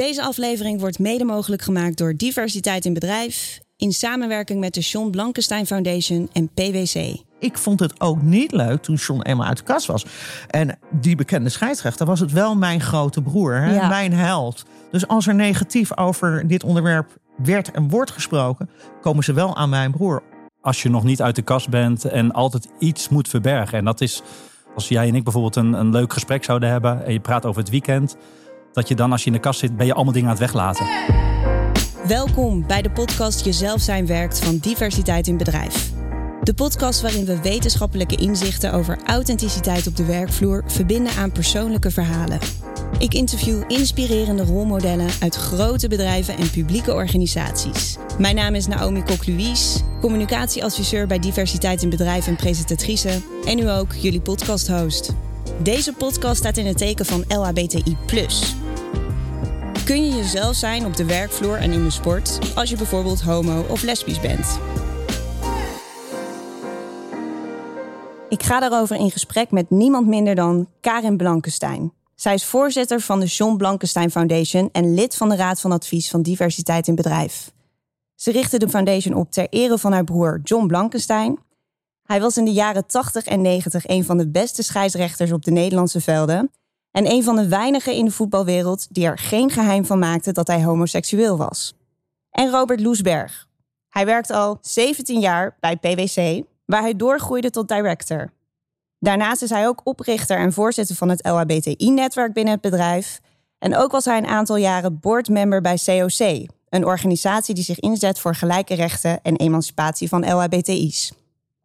Deze aflevering wordt mede mogelijk gemaakt door Diversiteit in Bedrijf... in samenwerking met de John Blankenstein Foundation en PwC. Ik vond het ook niet leuk toen John eenmaal uit de kast was. En die bekende scheidsrechter was het wel mijn grote broer, hè? Ja. mijn held. Dus als er negatief over dit onderwerp werd en wordt gesproken, komen ze wel aan mijn broer. als je nog niet uit de kast bent en altijd iets moet verbergen. En dat is als jij en ik bijvoorbeeld een, een leuk gesprek zouden hebben en je praat over het weekend, dat je dan als je in de kast zit, ben je allemaal dingen aan het weglaten. Welkom bij de podcast Jezelf zijn werkt van Diversiteit in Bedrijf. De podcast waarin we wetenschappelijke inzichten over authenticiteit op de werkvloer verbinden aan persoonlijke verhalen. Ik interview inspirerende rolmodellen uit grote bedrijven en publieke organisaties. Mijn naam is Naomi Kok-Louise, communicatieadviseur bij Diversiteit in Bedrijf en presentatrice. En nu ook jullie podcasthost. Deze podcast staat in het teken van LHBTI+. Kun je jezelf zijn op de werkvloer en in de sport als je bijvoorbeeld homo of lesbisch bent? Ik ga daarover in gesprek met niemand minder dan Karin Blankenstein. Zij is voorzitter van de John Blankenstein Foundation en lid van de Raad van Advies van Diversiteit in Bedrijf. Ze richtte de foundation op ter ere van haar broer John Blankenstein. Hij was in de jaren 80 en 90 een van de beste scheidsrechters op de Nederlandse velden en een van de weinigen in de voetbalwereld die er geen geheim van maakte dat hij homoseksueel was. En Robert Loesberg. Hij werkt al 17 jaar bij PwC, waar hij doorgroeide tot director. Daarnaast is hij ook oprichter en voorzitter van het LHBTI-netwerk binnen het bedrijf. En ook was hij een aantal jaren boardmember bij COC, een organisatie die zich inzet voor gelijke rechten en emancipatie van LHBTI's.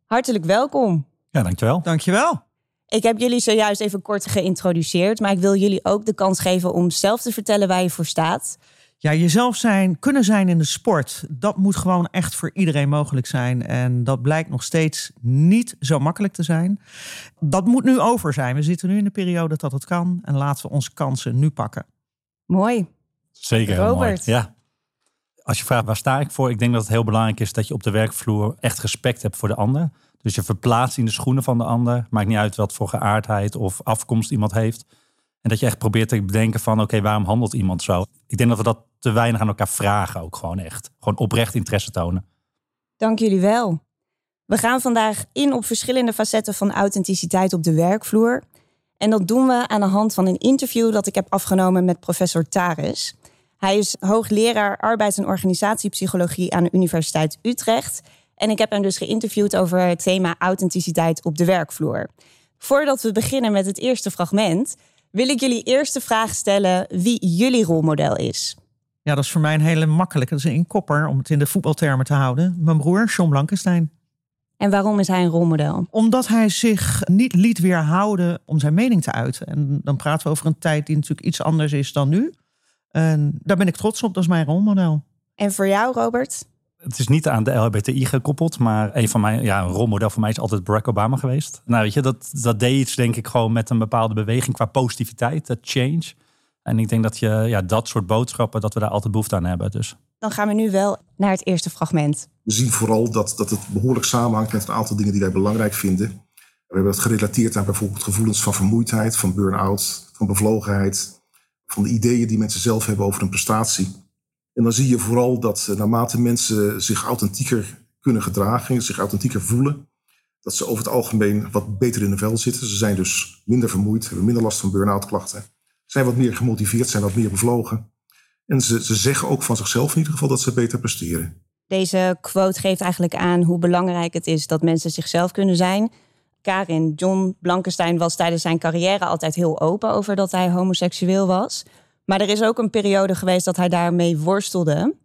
Hartelijk welkom. Ja, dankjewel. Dankjewel. Ik heb jullie zojuist even kort geïntroduceerd, maar ik wil jullie ook de kans geven om zelf te vertellen waar je voor staat. Ja, jezelf zijn, kunnen zijn in de sport, dat moet gewoon echt voor iedereen mogelijk zijn. En dat blijkt nog steeds niet zo makkelijk te zijn. Dat moet nu over zijn. We zitten nu in de periode dat het kan. En laten we onze kansen nu pakken. Mooi. Zeker. mooi. Robert. Ja. Als je vraagt waar sta ik voor, ik denk dat het heel belangrijk is dat je op de werkvloer echt respect hebt voor de ander. Dus je verplaatst in de schoenen van de ander. Maakt niet uit wat voor geaardheid of afkomst iemand heeft. En dat je echt probeert te bedenken van oké, waarom handelt iemand zo? Ik denk dat we dat te weinig aan elkaar vragen ook gewoon echt. Gewoon oprecht interesse tonen. Dank jullie wel. We gaan vandaag in op verschillende facetten van authenticiteit op de werkvloer. En dat doen we aan de hand van een interview dat ik heb afgenomen met professor Taris. Hij is hoogleraar arbeids- en organisatiepsychologie aan de Universiteit Utrecht. En ik heb hem dus geïnterviewd over het thema authenticiteit op de werkvloer. Voordat we beginnen met het eerste fragment, wil ik jullie eerst de vraag stellen wie jullie rolmodel is. Ja, dat is voor mij een hele makkelijke. Dat is een inkopper, om het in de voetbaltermen te houden. Mijn broer, John Blankenstein. En waarom is hij een rolmodel? Omdat hij zich niet liet weerhouden om zijn mening te uiten. En dan praten we over een tijd die natuurlijk iets anders is dan nu. En daar ben ik trots op, dat is mijn rolmodel. En voor jou, Robert? Het is niet aan de LHBTI gekoppeld, maar een van mijn, ja, een rolmodel voor mij is altijd Barack Obama geweest. Nou, weet je, dat, dat deed iets, denk ik, gewoon met een bepaalde beweging qua positiviteit, dat change. En ik denk dat je ja, dat soort boodschappen, dat we daar altijd behoefte aan hebben. Dus Dan gaan we nu wel naar het eerste fragment. We zien vooral dat, dat het behoorlijk samenhangt met een aantal dingen die wij belangrijk vinden. We hebben het gerelateerd aan bijvoorbeeld gevoelens van vermoeidheid, van burn-out, van bevlogenheid, van de ideeën die mensen zelf hebben over een prestatie. En dan zie je vooral dat eh, naarmate mensen zich authentieker kunnen gedragen, zich authentieker voelen, dat ze over het algemeen wat beter in de vel zitten. Ze zijn dus minder vermoeid, hebben minder last van burn-out klachten, zijn wat meer gemotiveerd, zijn wat meer bevlogen. En ze, ze zeggen ook van zichzelf in ieder geval dat ze beter presteren. Deze quote geeft eigenlijk aan hoe belangrijk het is dat mensen zichzelf kunnen zijn. Karin, John Blankenstein was tijdens zijn carrière altijd heel open over dat hij homoseksueel was. Maar er is ook een periode geweest dat hij daarmee worstelde.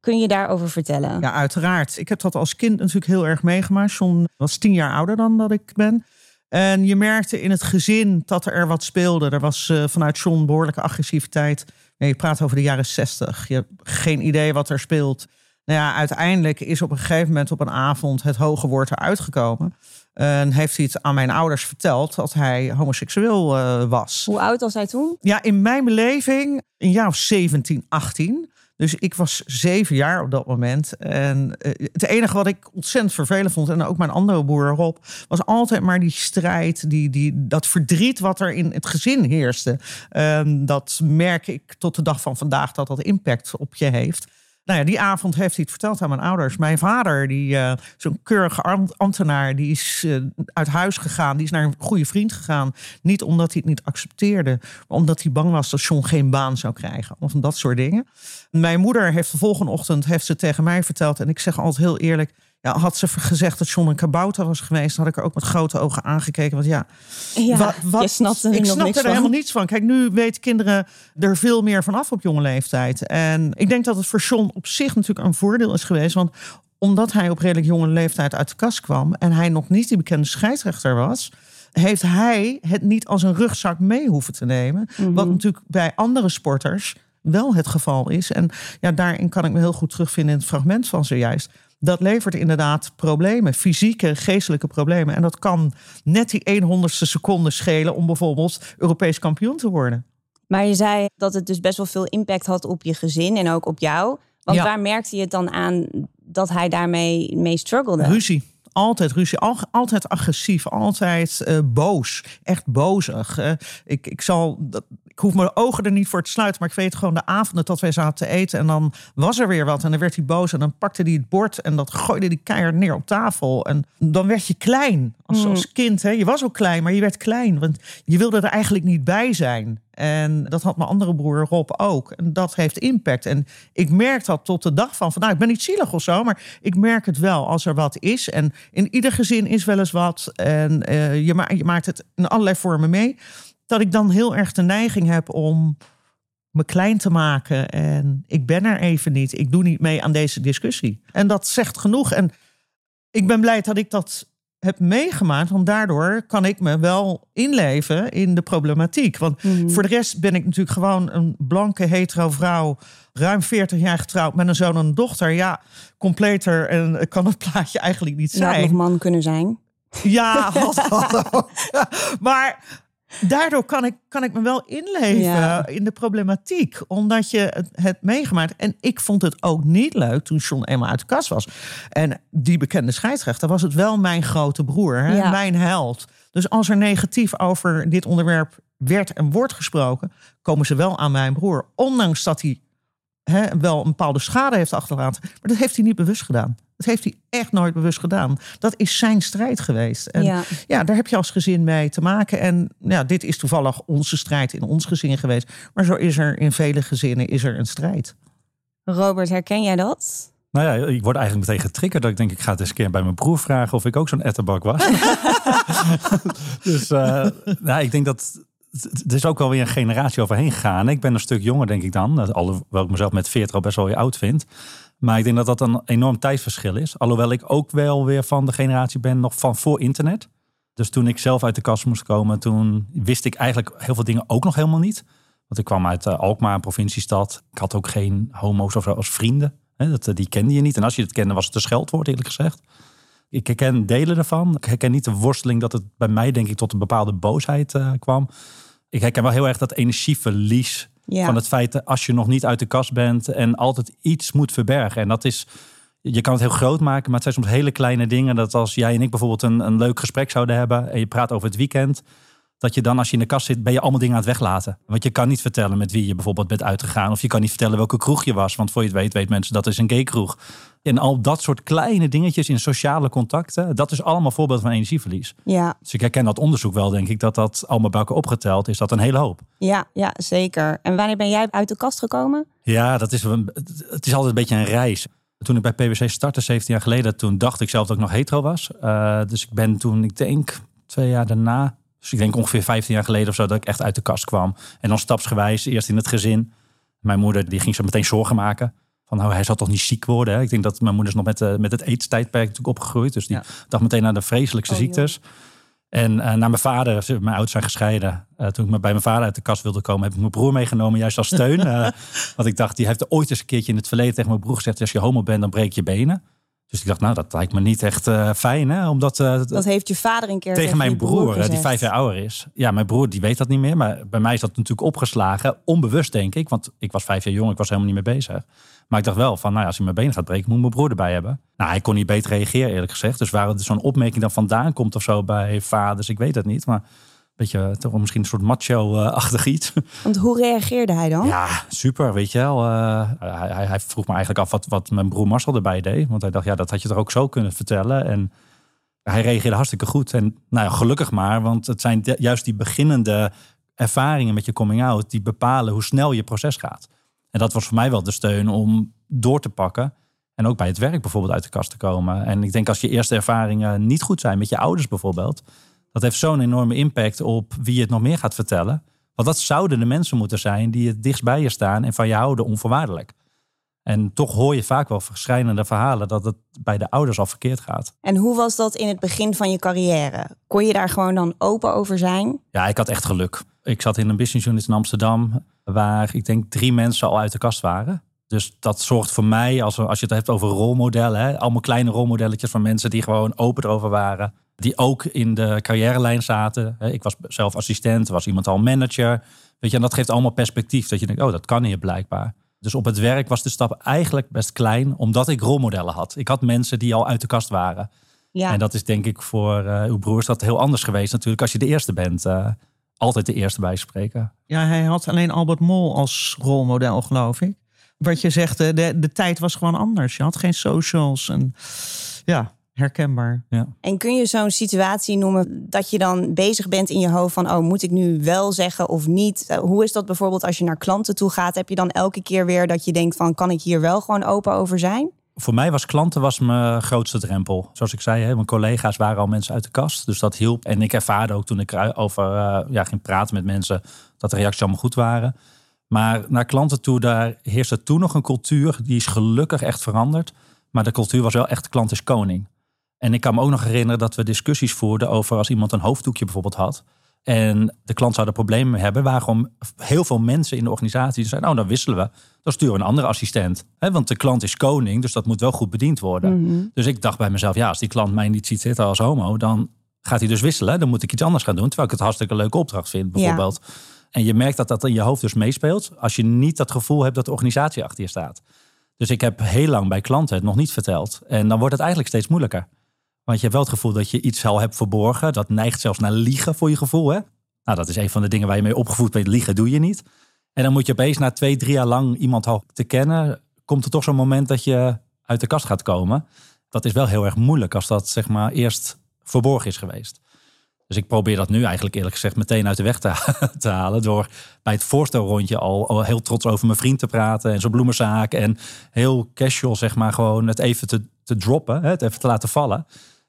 Kun je daarover vertellen? Ja, uiteraard. Ik heb dat als kind natuurlijk heel erg meegemaakt. John was tien jaar ouder dan dat ik ben. En je merkte in het gezin dat er wat speelde. Er was eh, vanuit John behoorlijke agressiviteit. Je praat over de jaren zestig. Je hebt geen idee wat er speelt. Nou ja, uiteindelijk is op een gegeven moment op een avond het hoge woord eruit gekomen. En heeft hij het aan mijn ouders verteld dat hij homoseksueel eh, was. Hoe oud was hij toen? Ja, in mijn beleving een jaar of 17, 18. Dus ik was zeven jaar op dat moment. En eh, het enige wat ik ontzettend vervelend vond, en ook mijn andere broer Rob, was altijd maar die strijd, die, die, dat verdriet wat er in het gezin heerste. Ehm, dat merk ik tot de dag van vandaag dat dat impact op je heeft. Nou ja, die avond heeft hij het verteld aan mijn ouders. Mijn vader, die uh, zo'n keurige ambtenaar, die is uh, uit huis gegaan. Die is naar een goede vriend gegaan. Niet omdat hij het niet accepteerde, maar omdat hij bang was dat John geen baan zou krijgen. Of dat soort dingen. Mijn moeder heeft de volgende ochtend heeft ze tegen mij verteld. En ik zeg altijd heel eerlijk ja, had ze gezegd dat John een kabouter was geweest, had ik er ook met grote ogen aangekeken. Want ja, ja wat, wat, je er ik snapte er helemaal niets van. Kijk, nu weten kinderen er veel meer vanaf op jonge leeftijd. En ik denk dat het voor John op zich natuurlijk een voordeel is geweest. Want omdat hij op redelijk jonge leeftijd uit de kast kwam en hij nog niet die bekende scheidsrechter was, heeft hij het niet als een rugzak mee hoeven te nemen. Wat Mhm. natuurlijk bij andere sporters wel het geval is. En ja, daarin kan ik me heel goed terugvinden in het fragment van zojuist dat levert inderdaad problemen, fysieke, geestelijke problemen. En dat kan net die 100ste seconde schelen om bijvoorbeeld Europees kampioen te worden. Maar je zei dat het dus best wel veel impact had op je gezin en ook op jou. Want Ja. waar merkte je het dan aan dat hij daarmee mee struggelde? Ruzie. Altijd ruzie, Al- altijd agressief, altijd eh, boos, echt bozig. Ik, ik, zal, dat, ik hoef mijn ogen er niet voor te sluiten, maar ik weet gewoon de avonden dat wij zaten te eten en dan was er weer wat en dan werd hij boos en dan pakte hij het bord en dat gooide die keihard neer op tafel en dan werd je klein als, als kind. Hè. Je was ook klein, maar je werd klein, want je wilde er eigenlijk niet bij zijn. En dat had mijn andere broer Rob ook. En dat heeft impact. En ik merk dat tot de dag van vandaag. Ik ben niet zielig of zo, maar ik merk het wel als er wat is. En in ieder gezin is wel eens wat. En eh, je, ma je maakt het in allerlei vormen mee. Dat ik dan heel erg de neiging heb om me klein te maken. En ik ben er even niet. Ik doe niet mee aan deze discussie. En dat zegt genoeg. En ik ben blij dat ik dat heb meegemaakt. Want daardoor kan ik me wel inleven in de problematiek. Want voor de rest ben ik natuurlijk gewoon een blanke hetero vrouw. Ruim 40 jaar getrouwd met een zoon en een dochter. Ja, completer en kan het plaatje eigenlijk niet zijn. nog man kunnen zijn. Ja, had, had ook. maar daardoor kan ik, kan ik me wel inleven Ja. in de problematiek. Omdat je het, het meegemaakt. En ik vond het ook niet leuk toen John eenmaal uit de kast was. En die bekende scheidsrechter was het wel mijn grote broer. Hè? Ja. Mijn held. Dus als er negatief over dit onderwerp werd en wordt gesproken... komen ze wel aan mijn broer. Ondanks dat hij hè, wel een bepaalde schade heeft achterlaten. Maar dat heeft hij niet bewust gedaan. Dat heeft hij echt nooit bewust gedaan. Dat is zijn strijd geweest. En Ja. ja. daar heb je als gezin mee te maken. En ja, dit is toevallig onze strijd in ons gezin geweest. Maar zo is er in vele gezinnen is er een strijd. Robert, herken jij dat? Nou ja, ik word eigenlijk meteen getriggerd. Dat ik denk, ik ga het eens een keer bij mijn broer vragen of ik ook zo'n etterbak was. dus eh, nou, ik denk dat er is ook wel weer een generatie overheen gegaan. Ik ben een stuk jonger, denk ik dan. Alhoewel ik mezelf met 40 al best wel weer oud vind. Maar ik denk dat dat een enorm tijdverschil is. Alhoewel ik ook wel weer van de generatie ben nog van voor internet. Dus toen ik zelf uit de kast moest komen, toen wist ik eigenlijk heel veel dingen ook nog helemaal niet. Want ik kwam uit eh, Alkmaar, een provinciestad. Ik had ook geen homo's of als vrienden. Dat, eh, die kende je niet. En als je het kende, was het een scheldwoord, eerlijk gezegd. Ik herken delen ervan. Ik herken niet de worsteling dat het bij mij, denk ik, tot een bepaalde boosheid eh, kwam. Ik herken wel heel erg dat energieverlies Van het feit dat als je nog niet uit de kast bent en altijd iets moet verbergen. En dat is, je kan het heel groot maken, maar het zijn soms hele kleine dingen. Dat als jij en ik bijvoorbeeld een, een leuk gesprek zouden hebben en je praat over het weekend. Dat je dan als je in de kast zit, ben je allemaal dingen aan het weglaten. Want je kan niet vertellen met wie je bijvoorbeeld bent uitgegaan. Of je kan niet vertellen welke kroeg je was. Want voor je het weet, weet mensen dat is een gay kroeg. En al dat soort kleine dingetjes in sociale contacten. Dat is allemaal voorbeeld van energieverlies. Ja, Dus ik herken dat onderzoek wel, denk ik. Dat dat allemaal bij elkaar opgeteld is. Dat een hele hoop. ja, ja, zeker. En wanneer ben jij uit de kast gekomen? Ja, dat is, een- het is altijd een beetje een reis. Toen ik bij PwC startte, 17 jaar geleden, toen dacht ik zelf dat ik nog hetero was. Eh, dus ik ben toen, ik denk, twee jaar daarna, dus ik denk ongeveer 15 jaar geleden of zo, dat ik echt uit de kast kwam. En dan stapsgewijs, eerst in het gezin. Mijn moeder, die ging zo meteen zorgen maken. Van, nou, hij zal toch niet ziek worden? Hè? Ik denk dat mijn moeder is nog met, eh, met het eetstijdperk natuurlijk opgegroeid. Dus die Ja. dacht meteen aan de vreselijkste Oh, joh. ziektes. En eh, naar mijn vader, mijn ouders zijn gescheiden. Eh, toen ik bij mijn vader uit de kast wilde komen, heb ik mijn broer meegenomen, juist als steun. Want ik dacht, die heeft ooit eens een keertje in het verleden tegen mijn broer gezegd: als je homo bent, dan breek je benen. Dus ik dacht, nou, dat lijkt me niet echt fijn, hè? Omdat, dat heeft je vader een keer tegen, mijn broer, broer die vijf jaar ouder is. Ja, mijn broer die weet dat niet meer, maar bij mij is dat natuurlijk opgeslagen, onbewust denk ik, want ik was vijf jaar jong, ik was helemaal niet mee bezig. Maar ik dacht wel van, nou ja, als hij mijn been gaat breken, moet mijn broer erbij hebben. Nou, hij kon niet beter reageren, eerlijk gezegd. Dus waar zo'n opmerking dan vandaan komt of zo bij vaders, ik weet het niet. Maar beetje toch misschien een soort macho-achtig iets. Want hoe reageerde hij dan? Ja, super, weet je wel. Uh, hij, hij, vroeg me eigenlijk af wat, wat mijn broer Marcel erbij deed. Want hij dacht, ja, dat had je toch ook zo kunnen vertellen. En hij reageerde hartstikke goed. En nou ja, gelukkig maar, want het zijn juist die beginnende ervaringen met je coming out... die bepalen hoe snel je proces gaat. En dat was voor mij wel de steun om door te pakken... En ook bij het werk bijvoorbeeld uit de kast te komen. En ik denk als je eerste ervaringen niet goed zijn met je ouders bijvoorbeeld, dat heeft zo'n enorme impact op wie je het nog meer gaat vertellen. Want dat zouden de mensen moeten zijn die het dichtst bij je staan en van je houden onvoorwaardelijk. En toch hoor je vaak wel verschijnende verhalen dat het bij de ouders al verkeerd gaat. En hoe was dat in het begin van je carrière? Kon je daar gewoon dan open over zijn? Ja, ik had echt geluk. Ik zat in een business unit in Amsterdam, waar ik denk drie mensen al uit de kast waren. Dus dat zorgt voor mij, als, als je het hebt over rolmodellen, hè, allemaal kleine rolmodelletjes van mensen die gewoon open erover waren die ook in de carrière-lijn zaten. Ik was zelf assistent, was iemand al manager. Weet je, en dat geeft allemaal perspectief. Dat je denkt, oh, dat kan hier blijkbaar. Dus op het werk was de stap eigenlijk best klein, omdat ik rolmodellen had. Ik had mensen die al uit de kast waren. Ja. En dat is denk ik voor uh, uw broers dat heel anders geweest natuurlijk als je de eerste bent. Uh, altijd de eerste bij spreken. Ja, hij had alleen Albert Mol als rolmodel, geloof ik. Wat je zegt, de, de tijd was gewoon anders. Je had geen socials en ja, herkenbaar. Ja. En kun je zo'n situatie noemen dat je dan bezig bent in je hoofd van, oh, moet ik nu wel zeggen of niet? Eh, hoe is dat bijvoorbeeld als je naar klanten toe gaat? Heb je dan elke keer weer dat je denkt van, kan ik hier wel gewoon open over zijn? Voor mij was klanten was mijn grootste drempel. Zoals ik zei, mijn collega's waren al mensen uit de kast. Dus dat hielp. En ik ervaarde ook toen ik over uh, ja, ging praten met mensen... dat de reacties allemaal goed waren. Maar naar klanten toe, daar heerste toen nog een cultuur... die is gelukkig echt veranderd. Maar de cultuur was wel echt klant is koning. En ik kan me ook nog herinneren dat we discussies voerden over als iemand een hoofddoekje bijvoorbeeld had. En de klant zou er problemen mee hebben. Waar gewoon heel veel mensen in de organisatie zeiden, nou dan wisselen we. Dan sturen we een andere assistent. want de klant is koning, dus dat moet wel goed bediend worden. Mhm. Dus ik dacht bij mezelf, ja, als die klant mij niet ziet zitten als homo, dan gaat hij dus wisselen. Dan moet ik iets anders gaan doen. Terwijl ik het hartstikke leuke opdracht vind, bijvoorbeeld. En je merkt dat dat in je hoofd dus meespeelt. Als je niet dat gevoel hebt dat de organisatie achter je staat. Dus ik heb heel lang bij klanten het nog niet verteld. En dan wordt het eigenlijk steeds moeilijker. Want je hebt wel het gevoel dat je iets al hebt verborgen. Dat neigt zelfs naar liegen voor je gevoel. Hè? Nou, dat is een van de dingen waar je mee opgevoed bent. Liegen doe je niet. En dan moet je opeens na twee, drie jaar lang iemand al te kennen. Komt er toch zo'n moment dat je uit de kast gaat komen. Dat is wel heel erg moeilijk als dat zeg maar eerst verborgen is geweest. Dus ik probeer dat nu eigenlijk eerlijk gezegd meteen uit de weg te, te halen. Door bij het voorstelrondje al, al, heel trots over mijn vriend te praten. En zo'n bloemenzaak. En heel casual zeg maar gewoon het even te, te droppen. Het even te laten vallen.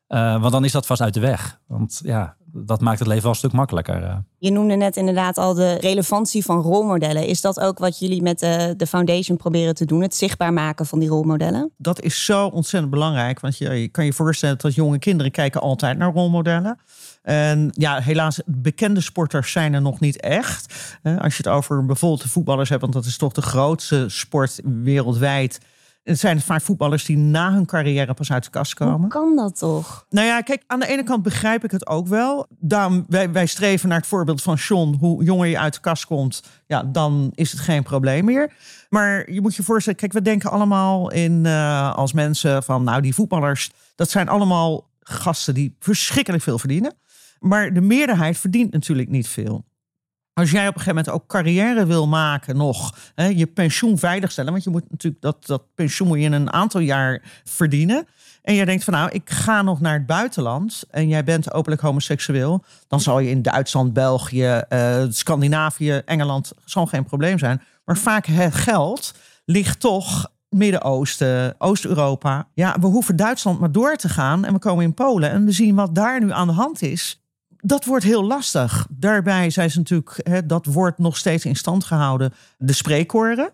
Uh, want dan is dat vast uit de weg. Want ja, dat maakt het leven wel een stuk makkelijker. Eh. Je noemde net inderdaad al de relevantie van rolmodellen. Is dat ook wat jullie met de, de foundation proberen te doen? Het zichtbaar maken van die rolmodellen? Dat is zo ontzettend belangrijk. Want je, je kan je voorstellen dat jonge kinderen kijken altijd naar rolmodellen. En ja, helaas, bekende sporters zijn er nog niet echt. Eh, als je het over bijvoorbeeld de voetballers hebt, want dat is toch de grootste sport wereldwijd het zijn vaak voetballers die na hun carrière pas uit de kast komen. Hoe kan dat toch? Nou ja, kijk, aan de ene kant begrijp ik het ook wel. Daarom, wij, wij streven naar het voorbeeld van Sean. Hoe jonger je uit de kast komt, ja, dan is het geen probleem meer. Maar je moet je voorstellen, kijk, we denken allemaal in uh, als mensen van, nou, die voetballers, dat zijn allemaal gasten die verschrikkelijk veel verdienen. Maar de meerderheid verdient natuurlijk niet veel als jij op een gegeven moment ook carrière wil maken nog, hè, je pensioen veiligstellen, want je moet natuurlijk dat, dat pensioen moet je in een aantal jaar verdienen. En jij denkt van nou, ik ga nog naar het buitenland en jij bent openlijk homoseksueel, dan zal je in Duitsland, België, uh, Scandinavië, Engeland zal geen probleem zijn. Maar vaak het geld ligt toch Midden-Oosten, Oost-Europa. Ja, we hoeven Duitsland maar door te gaan en we komen in Polen en we zien wat daar nu aan de hand is dat wordt heel lastig. Daarbij zijn ze natuurlijk, hè, dat wordt nog steeds in stand gehouden, de spreekkoren.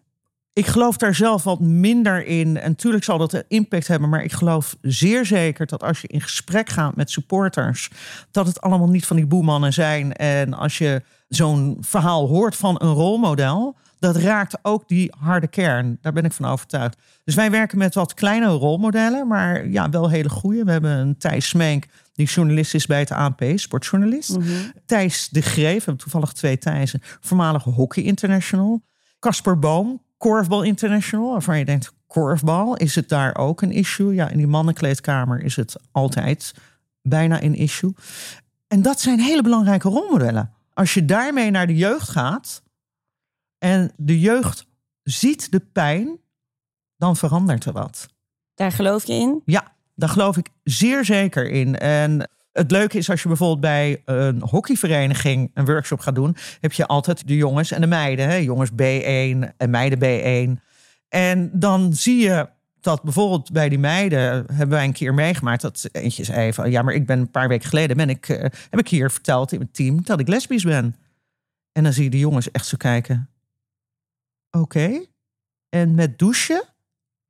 Ik geloof daar zelf wat minder in. En natuurlijk zal dat impact hebben. Maar ik geloof zeer zeker dat als je in gesprek gaat met supporters. dat het allemaal niet van die boemannen zijn. En als je zo'n verhaal hoort van een rolmodel. dat raakt ook die harde kern. Daar ben ik van overtuigd. Dus wij werken met wat kleine rolmodellen, maar ja, wel hele goede. We hebben een Thijs Smenk, die journalist is bij het ANP, sportjournalist. Mhm. Thijs de Greef, we hebben toevallig twee Thijsen, voormalige hockey international. Casper Boom, korfbal international, waarvan je denkt, korfbal, is het daar ook een issue? Ja, in die mannenkleedkamer is het altijd bijna een issue. En dat zijn hele belangrijke rolmodellen. Als je daarmee naar de jeugd gaat en de jeugd ziet de pijn, dan verandert er wat. Daar geloof je in? Ja, daar geloof ik zeer zeker in. En het leuke is als je bijvoorbeeld bij een hockeyvereniging een workshop gaat doen, heb je altijd de jongens en de meiden. Hè? Jongens B1 en meiden B1. En dan zie je dat bijvoorbeeld bij die meiden hebben wij een keer meegemaakt dat eentje zei van ja, maar ik ben een paar weken geleden ben ik, eh, heb ik hier verteld in mijn team dat ik lesbisch ben. En dan zie je de jongens echt zo kijken. Oké. En met douchen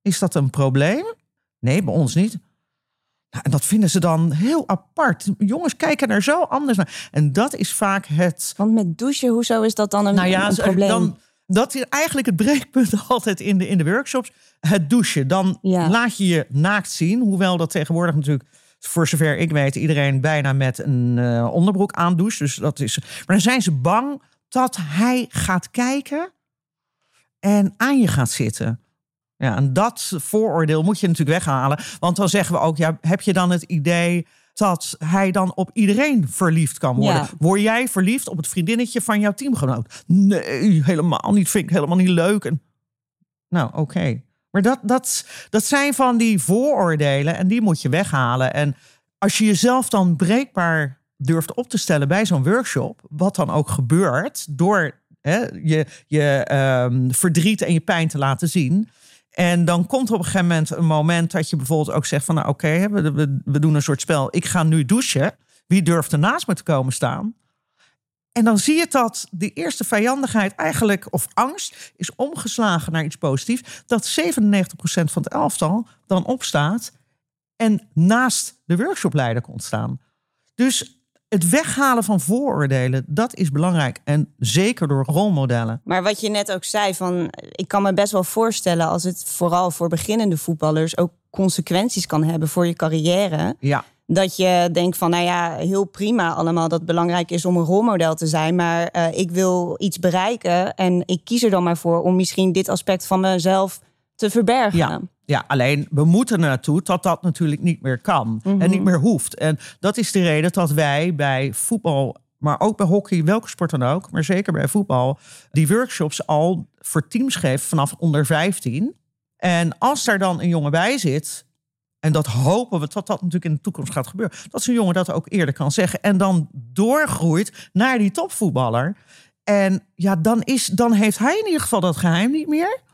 is dat een probleem? Nee, bij ons niet. En dat vinden ze dan heel apart. Jongens kijken er zo anders naar. En dat is vaak het. Want met douchen, hoezo is dat dan een, Nou ja, een probleem? dan, dat is eigenlijk het breekpunt altijd in de, in de workshops. Het douchen. Dan Ja. laat je je naakt zien. Hoewel dat tegenwoordig natuurlijk, voor zover ik weet, iedereen bijna met een eh, onderbroek aandoucht. Dus dat is. Maar dan zijn ze bang dat hij gaat kijken en aan je gaat zitten. Ja, en dat vooroordeel moet je natuurlijk weghalen. Want dan zeggen we ook, ja, heb je dan het idee dat hij dan op iedereen verliefd kan worden? Ja. Word jij verliefd op het vriendinnetje van jouw teamgenoot? Nee, helemaal niet. Vind ik helemaal niet leuk. En, nou, oké. Maar dat, dat, dat zijn van die vooroordelen en die moet je weghalen. En als je jezelf dan breekbaar durft op te stellen bij zo'n workshop, wat dan ook gebeurt, door hè, je, je ehm, verdriet en je pijn te laten zien. En dan komt er op een gegeven moment een moment dat je bijvoorbeeld ook zegt van nou oké, we, we, we doen een soort spel. Ik ga nu douchen. Wie durft er naast me te komen staan? En dan zie je dat de eerste vijandigheid eigenlijk, of angst, is omgeslagen naar iets positiefs. Dat 97% van het elftal dan opstaat en naast de workshopleider komt staan. Dus het weghalen van vooroordelen, dat is belangrijk. En zeker door rolmodellen. Maar wat je net ook zei, van, ik kan me best wel voorstellen als het vooral voor beginnende voetballers ook consequenties kan hebben voor je carrière. Ja, Dat je denkt van, nou ja, heel prima allemaal dat het belangrijk is om een rolmodel te zijn. Maar eh, ik wil iets bereiken en ik kies er dan maar voor om misschien dit aspect van mezelf te verbergen. Ja. Ja, alleen we moeten naartoe dat dat natuurlijk niet meer kan en niet meer hoeft. En dat is de reden dat wij bij voetbal, maar ook bij hockey, welke sport dan ook, maar zeker bij voetbal, die workshops al voor teams geven vanaf onder 15. En als daar dan een jongen bij zit, en dat hopen we dat dat natuurlijk in de toekomst gaat gebeuren, dat zo'n jongen dat ook eerder kan zeggen en dan doorgroeit naar die topvoetballer. En ja, dan, is, dan heeft hij in ieder geval dat geheim niet meer.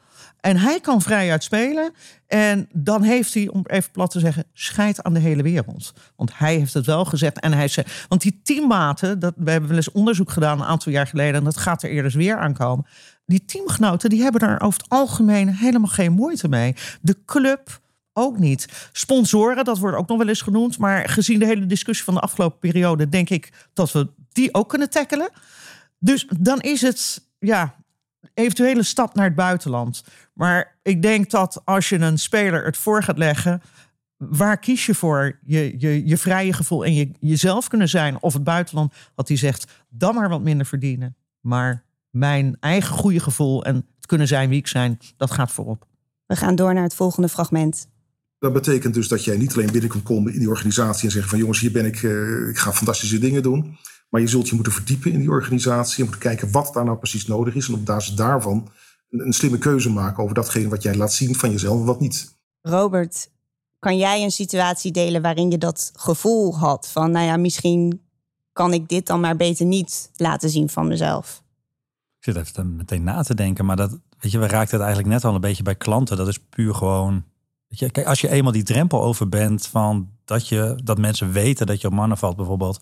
En hij kan vrijuit spelen. En dan heeft hij, om even plat te zeggen, scheid aan de hele wereld. Want hij heeft het wel gezegd. En hij zei, want die teammaten, dat, we hebben wel eens onderzoek gedaan een aantal jaar geleden. En dat gaat er eerder weer aankomen. Die teamgenoten, die hebben daar over het algemeen helemaal geen moeite mee. De club ook niet. Sponsoren, dat wordt ook nog wel eens genoemd. Maar gezien de hele discussie van de afgelopen periode, denk ik dat we die ook kunnen tackelen. Dus dan is het, ja, eventuele stap naar het buitenland. Maar ik denk dat als je een speler het voor gaat leggen, waar kies je voor? Je, je, je vrije gevoel en je, jezelf kunnen zijn of het buitenland, wat hij zegt, dan maar wat minder verdienen. Maar mijn eigen goede gevoel en het kunnen zijn wie ik zijn, dat gaat voorop. We gaan door naar het volgende fragment. Dat betekent dus dat jij niet alleen binnen kunt komen in die organisatie en zeggen van jongens, hier ben ik, eh, ik ga fantastische dingen doen. Maar je zult je moeten verdiepen in die organisatie en moeten kijken wat daar nou precies nodig is. En op basis daarvan een, een slimme keuze maken over datgene wat jij laat zien van jezelf en wat niet. Robert, kan jij een situatie delen waarin je dat gevoel had van, nou ja, misschien kan ik dit dan maar beter niet laten zien van mezelf? Ik zit even meteen na te denken, maar dat, weet je, we raakten het eigenlijk net al een beetje bij klanten. Dat is puur gewoon, weet je, kijk, als je eenmaal die drempel over bent van dat je, dat mensen weten dat je op mannen valt bijvoorbeeld,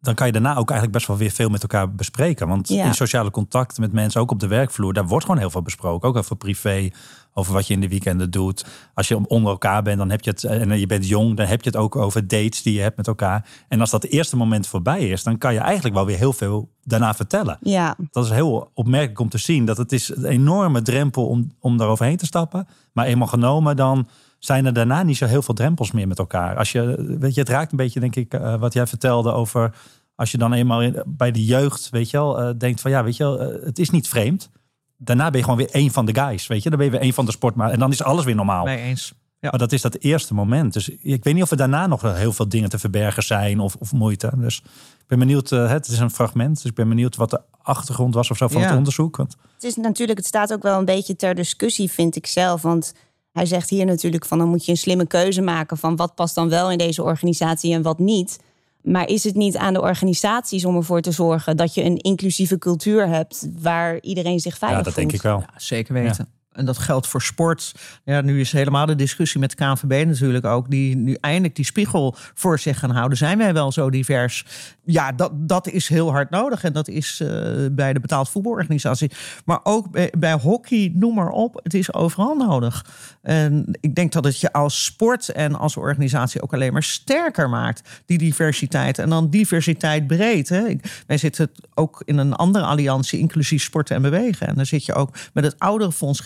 dan kan je daarna ook eigenlijk best wel weer veel met elkaar bespreken. Want Ja. in sociale contacten met mensen, ook op de werkvloer, daar wordt gewoon heel veel besproken. Ook over privé, over wat je in de weekenden doet. Als je onder elkaar bent, dan heb je het, en je bent jong, dan heb je het ook over dates die je hebt met elkaar. En als dat eerste moment voorbij is, dan kan je eigenlijk wel weer heel veel daarna vertellen. Ja, Dat is heel opmerkelijk om te zien. Dat het is een enorme drempel om, om daar overheen te stappen. Maar eenmaal genomen, dan zijn er daarna niet zo heel veel drempels meer met elkaar. Als je, weet je, het raakt een beetje, denk ik, eh, wat jij vertelde over. Als je dan eenmaal in- bij de jeugd, weet je wel, eh, denkt van ja, weet je wel, eh, het is niet vreemd. Daarna ben je gewoon weer één van de guys, weet je. Dan ben je weer één van de sportmaat. En dan is alles weer normaal. Mee eens. Ja. Maar dat is dat eerste moment. Dus ik weet niet of er daarna nog heel veel dingen te verbergen zijn of, of moeite. Dus ik ben benieuwd, het is een fragment. Dus ik ben benieuwd wat de achtergrond was of zo van Ja. het onderzoek. Want het is natuurlijk, het staat ook wel een beetje ter discussie, vind ik zelf. Want hij zegt hier natuurlijk van dan moet je een slimme keuze maken van wat past dan wel in deze organisatie en wat niet. Maar is het niet aan de organisaties om ervoor te zorgen dat je een inclusieve cultuur hebt waar iedereen zich veilig ja, dat voelt? denk ik wel. Ja, zeker weten. En dat geldt voor sport. Ja, nu is helemaal de discussie met de KNVB natuurlijk ook. Die nu eindelijk die spiegel voor zich gaan houden. Zijn wij wel zo divers? Ja, dat, dat is heel hard nodig. En dat is eh, bij de betaald voetbalorganisatie. Maar ook bij, bij hockey, noem maar op. Het is overal nodig. En ik denk dat het je als sport en als organisatie ook alleen maar sterker maakt. Die diversiteit. En dan diversiteit breed. Hè. Wij zitten ook in een andere alliantie, inclusief sporten en bewegen. En dan zit je ook met het ouderenfonds,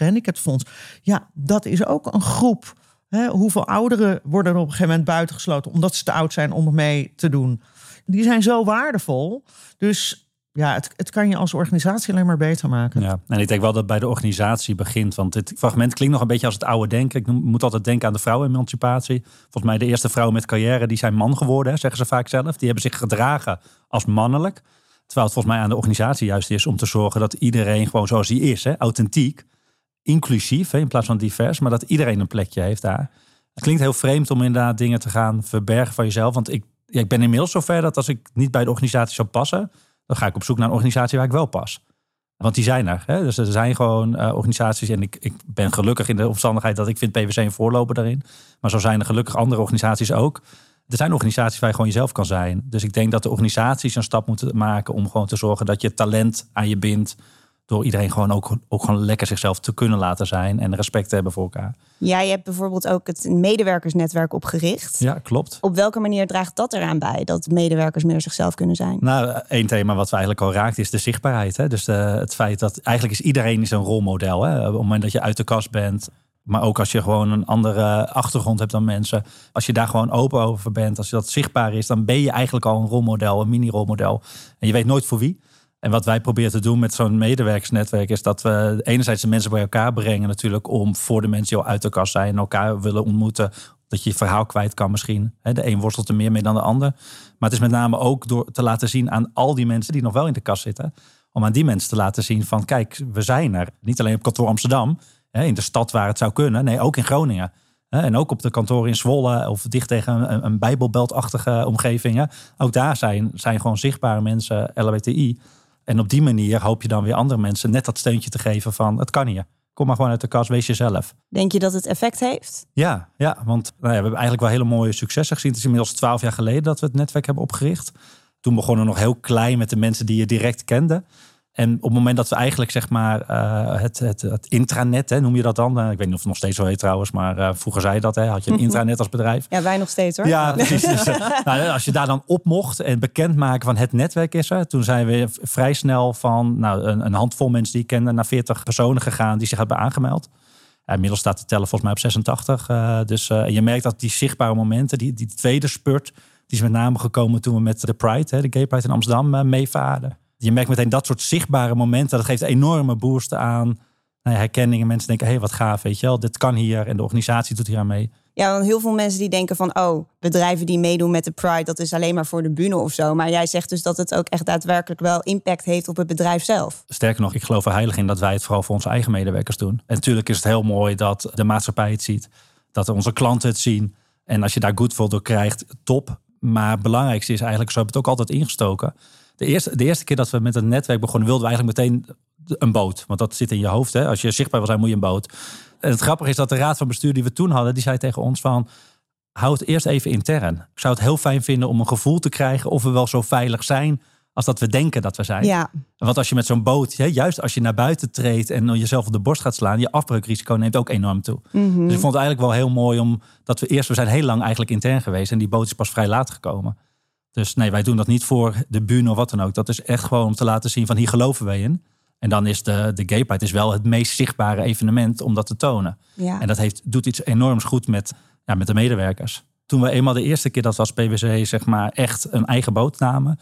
Ja, dat is ook een groep. Hè, hoeveel ouderen worden er op een gegeven moment buitengesloten omdat ze te oud zijn om mee te doen? Die zijn zo waardevol. Dus ja, het, het kan je als organisatie alleen maar beter maken. Ja, en ik denk wel dat bij de organisatie begint. Want dit fragment klinkt nog een beetje als het oude denken. Ik moet altijd denken aan de vrouwenemancipatie. Volgens mij de eerste vrouwen met carrière, die zijn man geworden, zeggen ze vaak zelf. Die hebben zich gedragen als mannelijk. Terwijl het volgens mij aan de organisatie juist is om te zorgen dat iedereen gewoon zoals hij is, hè, authentiek, inclusief, in plaats van divers, maar dat iedereen een plekje heeft daar. Het klinkt heel vreemd om inderdaad dingen te gaan verbergen van jezelf. Want ik, ja, ik ben inmiddels zover dat als ik niet bij de organisatie zou passen, dan ga ik op zoek naar een organisatie waar ik wel pas. Want die zijn er. Hè? Dus er zijn gewoon eh, organisaties. En ik, ik ben gelukkig in de omstandigheid dat ik vind PwC een voorloper daarin. Maar zo zijn er gelukkig andere organisaties ook. Er zijn organisaties waar je gewoon jezelf kan zijn. Dus ik denk dat de organisaties een stap moeten maken om gewoon te zorgen dat je talent aan je bindt. Door iedereen gewoon ook, ook gewoon lekker zichzelf te kunnen laten zijn. En respect te hebben voor elkaar. Jij hebt bijvoorbeeld ook het medewerkersnetwerk opgericht. Ja, klopt. Op welke manier draagt dat eraan bij dat medewerkers meer zichzelf kunnen zijn? Nou, één thema wat we eigenlijk al raakt is de zichtbaarheid. Hè? Dus de, het feit dat eigenlijk is iedereen is een rolmodel. Hè? Op het moment dat je uit de kast bent, maar ook als je gewoon een andere achtergrond hebt dan mensen. Als je daar gewoon open over bent, als je dat zichtbaar is, dan ben je eigenlijk al een rolmodel, een mini-rolmodel. En je weet nooit voor wie. En wat wij proberen te doen met zo'n medewerkersnetwerk is dat we enerzijds de mensen bij elkaar brengen natuurlijk om voor de mensen die al uit de kast zijn elkaar willen ontmoeten. Dat je je verhaal kwijt kan misschien. De een worstelt er meer mee dan de ander. Maar het is met name ook door te laten zien aan al die mensen die nog wel in de kast zitten. Om aan die mensen te laten zien van kijk, we zijn er. Niet alleen op kantoor Amsterdam, in de stad waar het zou kunnen. Nee, ook in Groningen. En ook op de kantoren in Zwolle of dicht tegen een, een bijbelbeltachtige omgevingen. Ook daar zijn, zijn gewoon zichtbare mensen LHBTI. En op die manier hoop je dan weer andere mensen net dat steuntje te geven van het kan hier. Kom maar gewoon uit de kast, wees jezelf. Denk je dat het effect heeft? Ja, ja want nou ja, we hebben eigenlijk wel hele mooie successen gezien. Het is inmiddels twaalf jaar geleden dat we het netwerk hebben opgericht. Toen begonnen we nog heel klein met de mensen die je direct kende. En op het moment dat we eigenlijk zeg maar eh, het, het, het intranet, hè, noem je dat dan? Eh, ik weet niet of het nog steeds zo heet trouwens, maar eh, vroeger zei je dat. Hè, had je een intranet als bedrijf. Ja, wij nog steeds hoor. Ja, precies. Dus, nou, als je daar dan op mocht en bekendmaken van het netwerk is er. Toen zijn we vrij snel van nou, een, een handvol mensen die ik kende naar 40 personen gegaan die zich hebben aangemeld. Inmiddels staat de teller volgens mij op 86. eh, dus je merkt dat die zichtbare momenten, die, die tweede spurt, die is met name gekomen toen we met de Pride, hè, de Gay Pride in Amsterdam, meevaarden. Je merkt meteen dat soort zichtbare momenten. Dat geeft enorme boost aan nou ja, herkenning. En mensen denken, hé, hey, wat gaaf, weet je wel. Dit kan hier en de organisatie doet hier aan mee. Ja, want heel veel mensen die denken van... oh, bedrijven die meedoen met de Pride... dat is alleen maar voor de bühne of zo. Maar jij zegt dus dat het ook echt daadwerkelijk wel impact heeft op het bedrijf zelf. Sterker nog, ik geloof er heilig in dat wij het vooral voor onze eigen medewerkers doen. En natuurlijk is het heel mooi dat de maatschappij het ziet. Dat onze klanten het zien. En als je daar goed voor door krijgt, top. Maar het belangrijkste is eigenlijk, zo hebben we het ook altijd ingestoken. De eerste, de eerste keer dat we met het netwerk begonnen, wilden we eigenlijk meteen een boot. Want dat zit in je hoofd. Hè? Als je zichtbaar wil zijn, moet je een boot. En het grappige is dat de raad van bestuur die we toen hadden, die zei tegen ons van... hou het eerst even intern. Ik zou het heel fijn vinden om een gevoel te krijgen of we wel zo veilig zijn als dat we denken dat we zijn. Ja, Want als je met zo'n boot, juist als je naar buiten treedt en jezelf op de borst gaat slaan, je afbreukrisico neemt ook enorm toe. Mhm. Dus ik vond het eigenlijk wel heel mooi om dat we eerst, we zijn heel lang eigenlijk intern geweest en die boot is pas vrij laat gekomen. Dus nee, wij doen dat niet voor de bühne of wat dan ook. Dat is echt gewoon om te laten zien van hier geloven wij in. En dan is de, de Gay Pride is wel het meest zichtbare evenement om dat te tonen. ja. En dat heeft, doet iets enorms goed met, ja, met de medewerkers. Toen we eenmaal de eerste keer dat we als PwC zeg maar, echt een eigen boot namen...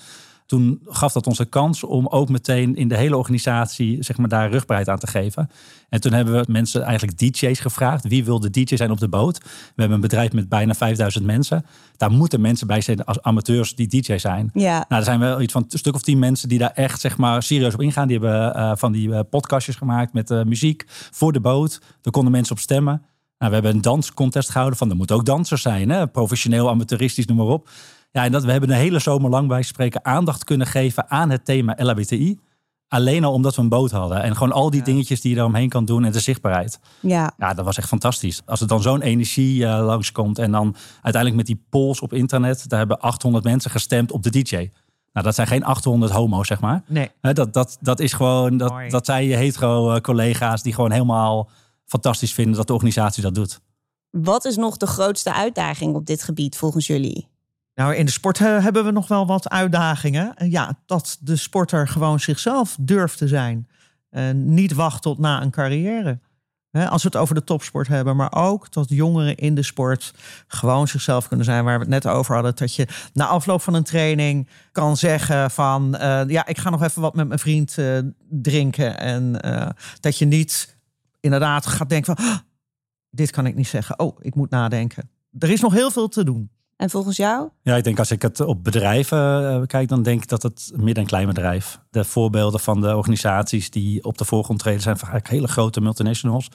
toen gaf dat ons kans om ook meteen in de hele organisatie zeg maar, daar rugbaarheid aan te geven. En toen hebben we mensen, eigenlijk DJ's gevraagd. Wie wil de DJ zijn op de boot? We hebben een bedrijf met bijna 5000 mensen. Daar moeten mensen bij zijn als amateurs die DJ zijn. ja. Nou, er zijn wel iets van een stuk of tien mensen die daar echt zeg maar, serieus op ingaan. Die hebben eh, van die eh, podcastjes gemaakt met eh, muziek voor de boot. Daar konden mensen op stemmen. Nou, we hebben een danscontest gehouden van er moeten ook dansers zijn. Hè? Professioneel, amateuristisch, noem maar op. Ja, en dat, we hebben een hele zomer lang bij spreken aandacht kunnen geven aan het thema LHBTI. Alleen al omdat we een boot hadden. En gewoon al die dingetjes die je daaromheen kan doen en de zichtbaarheid. ja. Ja, dat was echt fantastisch. Als er dan zo'n energie eh, langskomt en dan uiteindelijk met die polls op internet, daar hebben 800 mensen gestemd op de DJ. Nou, dat zijn geen 800 homo's, zeg maar. Nee. Hè, dat, dat, dat is gewoon, dat, Mooi. dat zijn je hetero eh, collega's die gewoon helemaal fantastisch vinden dat de organisatie dat doet. Wat is nog de grootste uitdaging op dit gebied volgens jullie? Nou, in de sport eh, hebben we nog wel wat uitdagingen. En Ja, dat de sporter gewoon zichzelf durft te zijn. En niet wacht tot na een carrière. Als we het over de topsport hebben, maar ook dat jongeren in de sport gewoon zichzelf kunnen zijn. Waar we het net over hadden, dat je na afloop van een training kan zeggen van, eh, ja, ik ga nog even wat met mijn vriend eh, drinken. En eh, dat je niet inderdaad gaat denken van, "Ah, dit kan ik niet zeggen. Oh, ik moet nadenken. Er is nog heel veel te doen. En volgens jou? Ja, ik denk als ik het op bedrijven eh, kijk, dan denk ik dat het midden- en kleinbedrijf. De voorbeelden van de organisaties die op de voorgrond treden zijn vaak hele grote multinationals.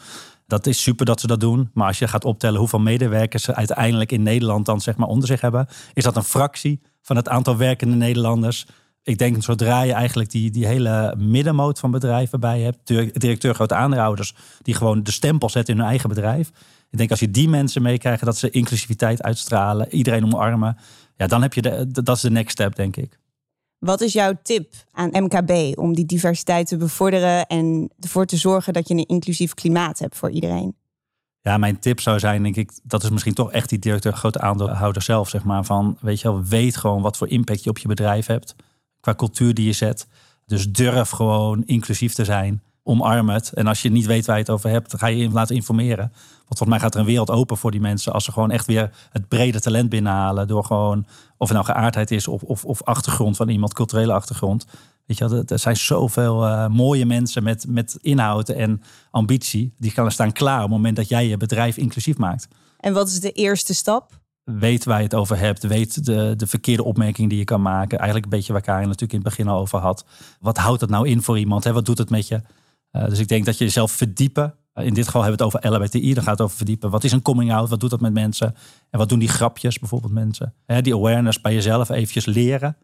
Dat is super dat ze dat doen. Maar als je gaat optellen hoeveel medewerkers ze uiteindelijk in Nederland dan zeg maar onder zich hebben, is dat een fractie van het aantal werkende Nederlanders. Ik denk zodra je eigenlijk die, die hele middenmoot van bedrijven bij hebt, dir- directeur, grote aandeelhouders, die gewoon de stempel zetten in hun eigen bedrijf. Ik denk als je die mensen meekrijgt, dat ze inclusiviteit uitstralen, iedereen omarmen. Ja, dan heb je de, dat is de next step, denk ik. Wat is jouw tip aan MKB om die diversiteit te bevorderen en ervoor te zorgen dat je een inclusief klimaat hebt voor iedereen? Ja, mijn tip zou zijn, denk ik, dat is misschien toch echt die directeur, grote aandeelhouder zelf, zeg maar. Van, weet je wel, weet gewoon wat voor impact je op je bedrijf hebt. Qua cultuur die je zet. Dus durf gewoon inclusief te zijn. Omarm het. En als je niet weet waar je het over hebt, ga je je laten informeren. Want volgens mij gaat er een wereld open voor die mensen. Als ze gewoon echt weer het brede talent binnenhalen. Door gewoon, of het nou geaardheid is of, of, of achtergrond van iemand, culturele achtergrond. Weet je er zijn zoveel eh, mooie mensen met, met inhoud en ambitie. Die gaan staan klaar op het moment dat jij je bedrijf inclusief maakt. En wat is de eerste stap? Weet waar je het over hebt. Weet de, de verkeerde opmerking die je kan maken. Eigenlijk een beetje waar Karin natuurlijk in het begin al over had. Wat houdt het nou in voor iemand? Hè? Wat doet het met je? Uh, dus ik denk dat je jezelf verdiepen. Uh, in dit geval hebben we het over LHBTI. Dan gaat het over verdiepen. Wat is een coming out? Wat doet dat met mensen? En wat doen die grapjes bijvoorbeeld mensen? Hè, die awareness bij jezelf eventjes leren.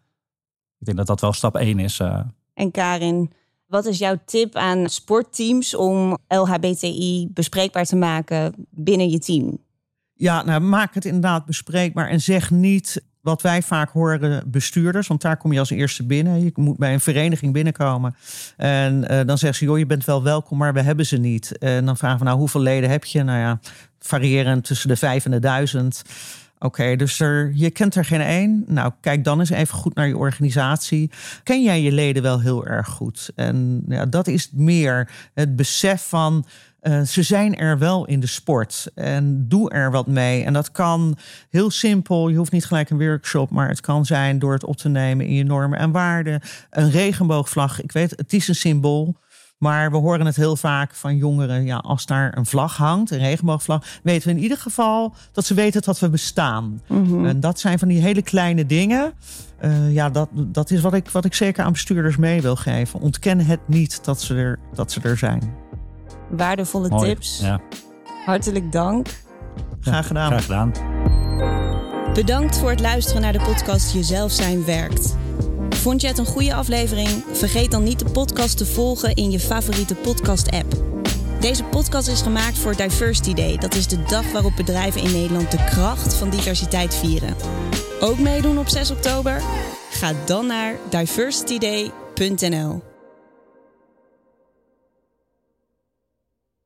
Ik denk dat dat wel stap één is. Uh. En Karin, wat is jouw tip aan sportteams om LHBTI bespreekbaar te maken binnen je team? Ja, nou, maak het inderdaad bespreekbaar en zeg niet wat wij vaak horen bestuurders, want daar kom je als eerste binnen. Je moet bij een vereniging binnenkomen en uh, dan zeggen ze, joh, je bent wel welkom, maar we hebben ze niet. En dan vragen we, nou, hoeveel leden heb je? Nou ja, variërend tussen de vijf en de duizend. Oké, dus er, je kent er geen één. Nou, kijk dan eens even goed naar je organisatie. Ken jij je leden wel heel erg goed? En ja, dat is meer het besef van... Uh, ze zijn er wel in de sport en doe er wat mee. En dat kan heel simpel. Je hoeft niet gelijk een workshop, maar het kan zijn door het op te nemen in je normen en waarden. Een regenboogvlag, ik weet, het is een symbool. Maar we horen het heel vaak van jongeren. Ja, als daar een vlag hangt, een regenboogvlag, weten we in ieder geval dat ze weten dat we bestaan. Mm -hmm. En dat zijn van die hele kleine dingen. Uh, ja, dat, dat is wat ik, wat ik zeker aan bestuurders mee wil geven. Ontken het niet dat ze er, dat ze er zijn. Waardevolle Mooi. tips. Ja. Hartelijk dank. Graag gedaan. Graag gedaan. Bedankt voor het luisteren naar de podcast Jezelf zijn werkt. Vond je het een goede aflevering? Vergeet dan niet de podcast te volgen in je favoriete podcast-app. Deze podcast is gemaakt voor Diversity Day. Dat is de dag waarop bedrijven in Nederland de kracht van diversiteit vieren. Ook meedoen op 6 oktober? Ga dan naar diversityday.nl.